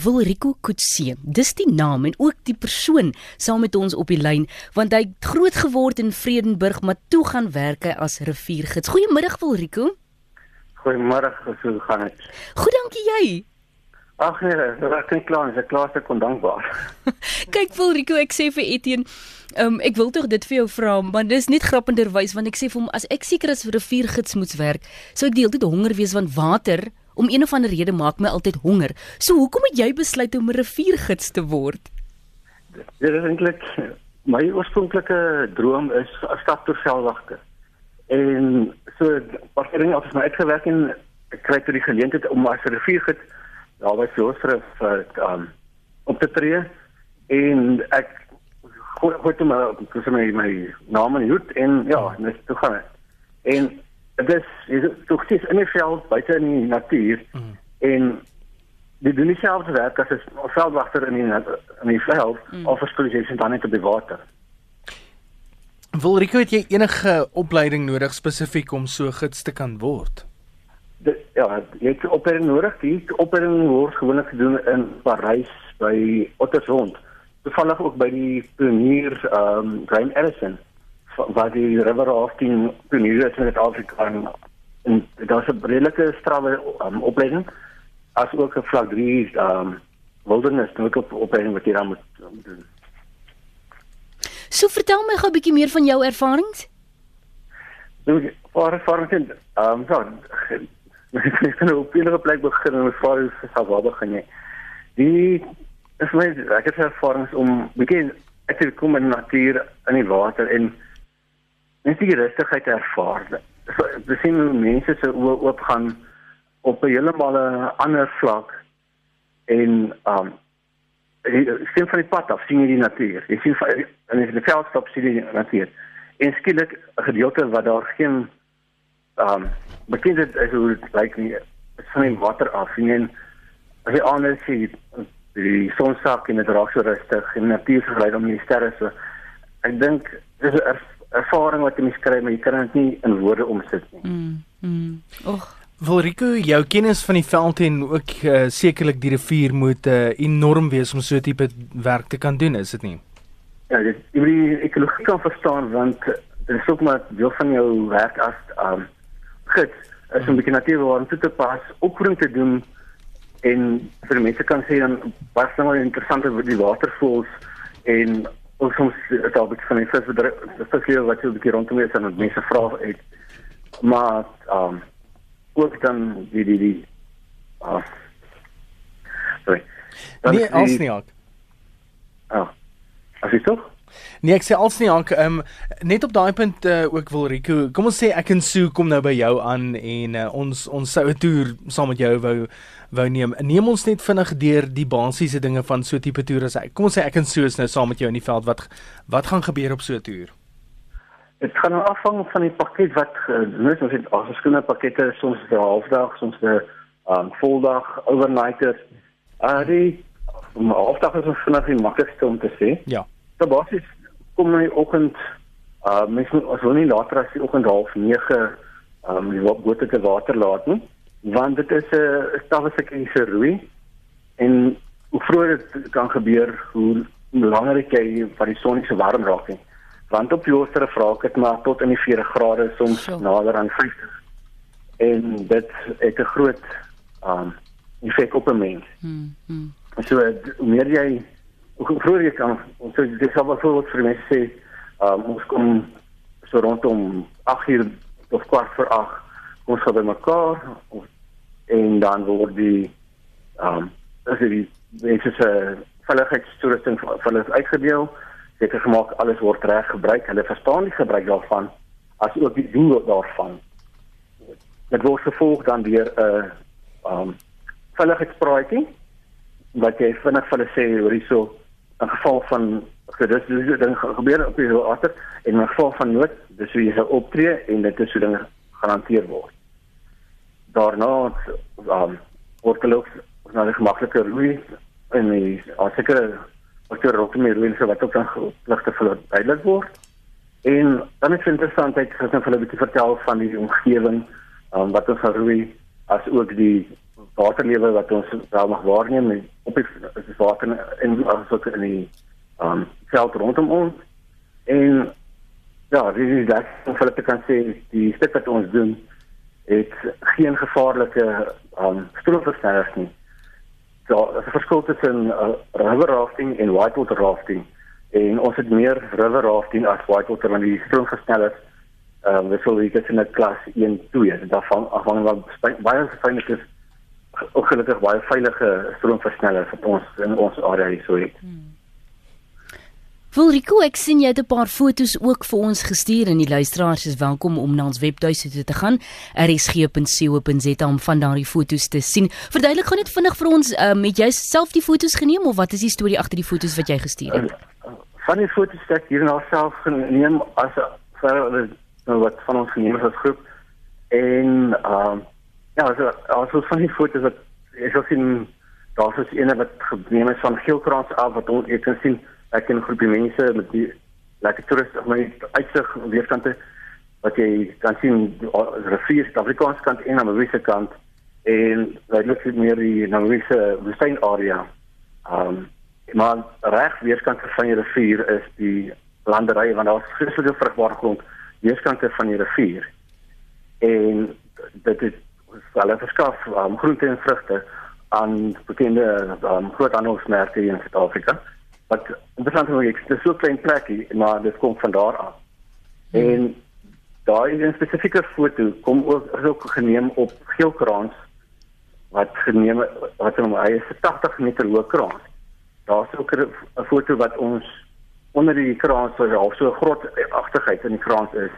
Wilrico Kutse. Dis die naam en ook die persoon saam met ons op die lyn want hy het groot geword in Vredenburg maar toe gaan werk hy as riviergids. Goeiemiddag Wilrico. Goeiemôre, hoe gaan dit? Goed, dankie jy. Ag nee, ek kan klaar, ek klaar se kon dankbaar. Kyk Wilrico, ek sê vir Etienne, um, ek wil tog dit vir jou vra, maar dis net grappenderwys want ek sê vir hom as ek seker as riviergids moet werk, sou ek deeltyd honger wees want water om een of ander rede maak my altyd honger. So hoekom het jy besluit om 'n riviergids te word? Dit is eintlik my oorspronklike droom is 'n stadtoerveldwagter. En so parkering af is my uitgewerk en ek kry toe die geleentheid om as riviergids daar by Floorstrif um op te tree en ek gooi gooi toe my my my naam en hoed en ja, net toe gaan. En dit is tog steeds in die veld buite in die natuur mm. en die doen dieselfde werk as 'n veldwagter in die in die veld mm. of as polisie dan net op die water. Wil Rico het jy enige opleiding nodig spesifiek om so gids te kan word? De, ja, jy het opleiding nodig. Die opleiding word gewoonlik gedoen in Parys by Ottersrand. Toevallig ook by die pionier ehm um, Graham Ellison wat die river rafting pionier is in Suid-Afrika en, en daar's 'n redelike strawwe um, opleiding as ook 'n vlak 3 um wilderness nou op opleiding wat jy dan moet, moet doen. So vertel my gou 'n bietjie meer van jou ervarings. Nou, voor ervarings, ehm so, ek het nou op 'n plek begin en voor is sal waar begin jy. Die is my ek het ervarings om begin ek het kom in natuur in die water en net die rustigheid ervaar. Jy sien hoe mense se oë oop gaan op 'n heeltemal 'n ander vlak en um sien van die pad af sien jy die natuur. Jy sien en in die veldstop sien jy die natuur. En skielik 'n gedeelte wat daar geen um bekend is as hoe dit lyk nie van die water af en as jy anders sien die son sak en dit raak so rustig en natuur verlei om die sterre so ek dink dis 'n ervaring wat jy skryf, maar jy kan dit nie in woorde omsit nie. Mm. mm. Och. Volrico, jou kennis van die veld en ook uh, sekerlik die rivier moet uh, enorm wees om so 'n tipe werk te kan doen, is dit nie? Ja, dit jy die ekologie kan verstaan want dit is ook maar deel van jou werk as um gids is om die natuur waar toe te pas, opvoeding te doen en vir mense kan sê dan was nou interessant oor die watervoëls en ons soms al bietjie van die visbedryf vislewe wat jy 'n bietjie rondom is en wat mense vra het maar ehm um, ook dan die die die ah sorry. Dan nee als nie ook ah as jy tog Nee ek sê als nie Hank, um, net op daai punt uh, ook wil Rico, kom ons sê ek en Sue kom nou by jou aan en uh, ons ons sou 'n toer saam met jou wou wou neem. Neem ons net vinnig deur die basiese dinge van so 'n tipe toer as hy. Kom ons sê ek en Sue is nou saam met jou in die veld. Wat wat gaan gebeur op so 'n toer? Dit gaan afhang van die pakket wat mens uh, ons het as verskillende pakkette soms 'n halfdag, soms 'n um, voldag, overnighter. Uh die halfdag is vinnig die maklikste om te sê. Ja. So basies kom my oggend uh mens moet as wil nie later as die oggend half 9 um die bote te water laat nie want dit is 'n uh, stawwesekkiese roei en hoe vroeër dit kan gebeur hoe langer jy van die son se warm raak nie want op die ooste vra ek dit maar tot in die 40 grade soms so. nader aan 50 en dit het 'n groot um effek op 'n mens. Hmm. hmm. So hoe meer jy hoe vroeër jy kan ons. Sê dis sal byvoorbeeld vir mense sê um, ons kom so rondom 8 uur of kwart voor 8 kom ons by mekaar en dan word die ehm um, as die mense se veiligheidstoerusting vir hulle uitgedeel seker gemaak alles word reg gebruik hulle verstaan die gebruik daarvan as ook die doel daarvan. Dit word gevolg dan deur 'n uh, ehm um, veiligheidspraatjie wat jy vinnig vir hulle sê hoor hierso in geval van gedus dis ding gebeur op die water en in geval van nood dis hoe jy sou optree en dit is hoe dinge gehanteer word. Daarna um, word hulle ook na die gemaklike roei en die sekere wat jy rondom die roei so wat ook dan pligte vir duidelik word. En dan is interessant ek net vir 'n bietjie vertel van die omgewing um, wat ons roei as ook die waterlewe wat ons wel mag waarneem en op die die water in asook in die um veld rondom ons. En ja, dit is dat om vir te kan sê die stuk wat ons doen het geen gevaarlike um stroomversnellers nie. So, daar is 'n verskil tussen uh, river rafting en whitewater rafting. En ons het meer river rafting as whitewater want die stroomversnellers ehm um, dis al iets in 'n klas 1 2 en daarvan afhangende van baie veilig is ongelukkig baie veilige stroomversnellers wat ons in ons area hier so het. Hmm. Vulrico, ek sien jy het 'n paar fotos ook vir ons gestuur en die luisteraars is welkom om na ons webtuiste toe te gaan, rsg.co.za om van daardie fotos te sien. Verduidelik gou net vinnig vir ons, um, het jy self die foto's geneem of wat is die storie agter die fotos wat jy gestuur het? Van die fotos wat ek hier nou self geneem as vir wat van ons geneem as groep en ehm um, ja, also also van die fotos wat ek sien daar's 'n ene wat geneem is van Geelkrans af wat ons kan sien ek ken 'n groepie mense met die lekker toeriste op my uitsig weerkante wat jy kan sien rivier die Afrikaanse kant en aan die Wesse kant en jy loop net meer die Namibische woestyn area. Ehm um, maar reg weerkante van die rivier is die landerye want daar's vreeslike vrugbare grond weerkante van die rivier. En dit het hulle verskaf um, groente en vrugte aan bekende um, groot handelsmerke in Suid-Afrika wat interessant is, ek dis so klein plekkie, maar dit kom van daar af. Hmm. En daai is 'n spesifieke foto kom ook is ook geneem op geelkrans wat geneem wat hom hy is 80 meter hoë krans. Daar's ook 'n foto wat ons onder die krans so half so groot agtigheid in die krans is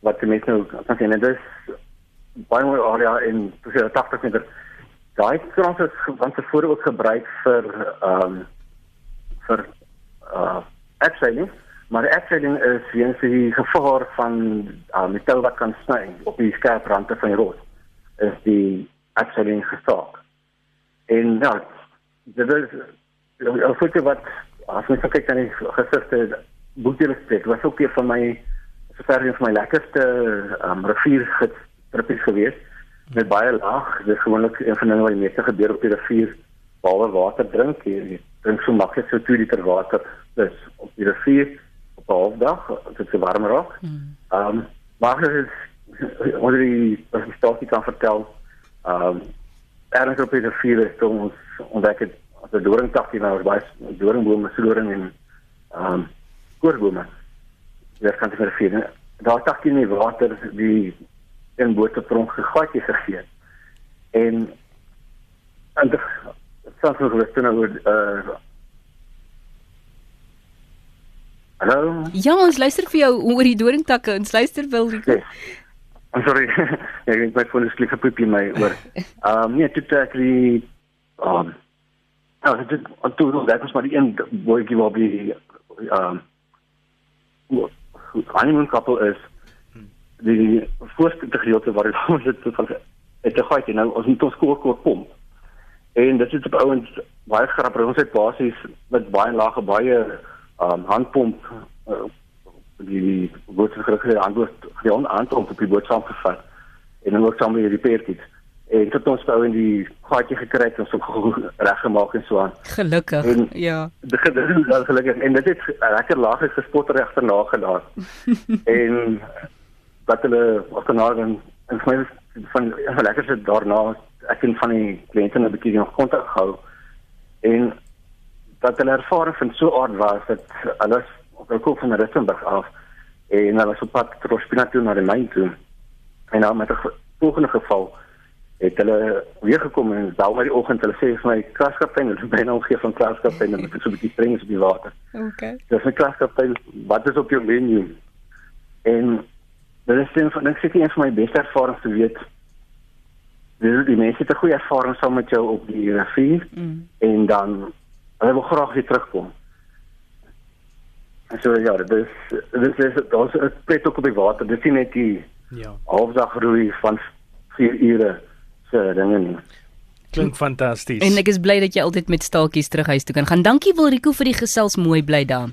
wat die mense nou kan sien en dis baie mooi area in presies 80 meter. Daai krans is van tevore ook gebruik vir ehm um, vir uh abseiling, maar die abseiling is weens die gevaar van uh, metal wat kan sny op die skerp rande van die rots is die abseiling gestaak. En ja, dit is 'n foto wat as mens kyk aan die gesigte boetelistek was ook een van my een van my lekkerste um, riviergids trippies gewees met baie laag, dit is gewoonlik een van die dinge wat die meeste gebeur op die rivier behalwe water drink jy drink so maklik so 2 liter water dis op die rivier op 'n halfdag dit is warm raak. Hmm. Ehm um, maar dit is wat die wat die storie kan vertel. Ehm um, erns op die rivier is ons ontdek het as 'n doringtak hier nou baie doringbome sloring en ehm um, koorbome. Daar kan jy vir daar tak in die water die in bote pronk gegaatjie gegee. En en selfs nog wat nou oor uh Hallo. Ja, ons luister vir jou oor die doringtakke. Ons luister wil. Yes. I'm sorry. ja, ek my foon is klik op in my oor. Ehm um, nee, dit ek die ehm um, Ja, dit toe nog dat ons maar die een boetjie wat die ehm um, honeymoon couple is die voorste gedeelte waar ons dit van het gegaan en nou ons moet ons koor koor pomp. En dit is op ouens baie grappig. Ons het basies met baie lae baie um handpomp uh, die boot gekry antwoord gedoen antwoord op die boot saamgevat. En dan ook saam met die peertjies. En het ons nou in die gaatjie gekry en ons het reggemaak en so aan. Gelukkig. En, ja. Dit is gelukkig en dit het lekker laag gespot regter nagelaat. en wat hulle of kan nou dan en vir my van lekker se daarna ek het van die kliënte 'n bietjie nog kontak gehou en dat hulle ervaring van so aard was dat alles op die koop van Rustenburg af en hulle so pad terugspina toe na die myn toe en dan met 'n volgende geval het hulle weer gekom en bel my die oggend hulle sê vir my kraskaptein hulle byna al gee van kraskaptein en dit is so 'n bietjie streng op die water. Okay. Dis 'n kraskaptein wat is op jou menu? En dit is een van ek sê een van my beste ervarings te weet dis die mense het 'n goeie ervaring saam met jou op die rivier mm. en dan hulle wil graag weer terugkom. So ja, dis dis is daar's 'n pret ook op die water. Dis nie net die ja. halfdag roei van 4 ure se dinge nie. Klink fantasties. En ek is bly dat jy altyd met staaltjies terug huis toe kan gaan. Dankie Wilrico vir die gesels mooi bly daar.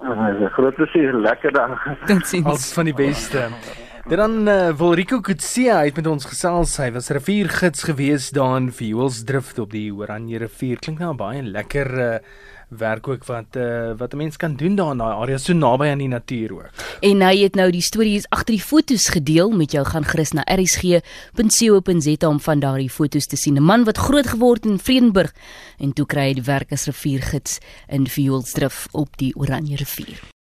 Ah, groot plesier, lekker dag. Totsiens. Alles van die beste. Dit dan uh, wil Rico Kutsia uit met ons gesels. Hy was riviergids gewees daar in Fuelsdrift op die Oranje rivier. Klink nou baie lekker uh, werk ook wat uh, wat 'n mens kan doen daar in daai area so naby aan die natuur ook. En hy het nou die stories agter die fotos gedeel met jou gaan gerus na rsg.co.za om van daardie fotos te sien. 'n Man wat groot geword in Vredenburg en toe kry hy die werk as riviergids in Fuelsdrift op die Oranje rivier.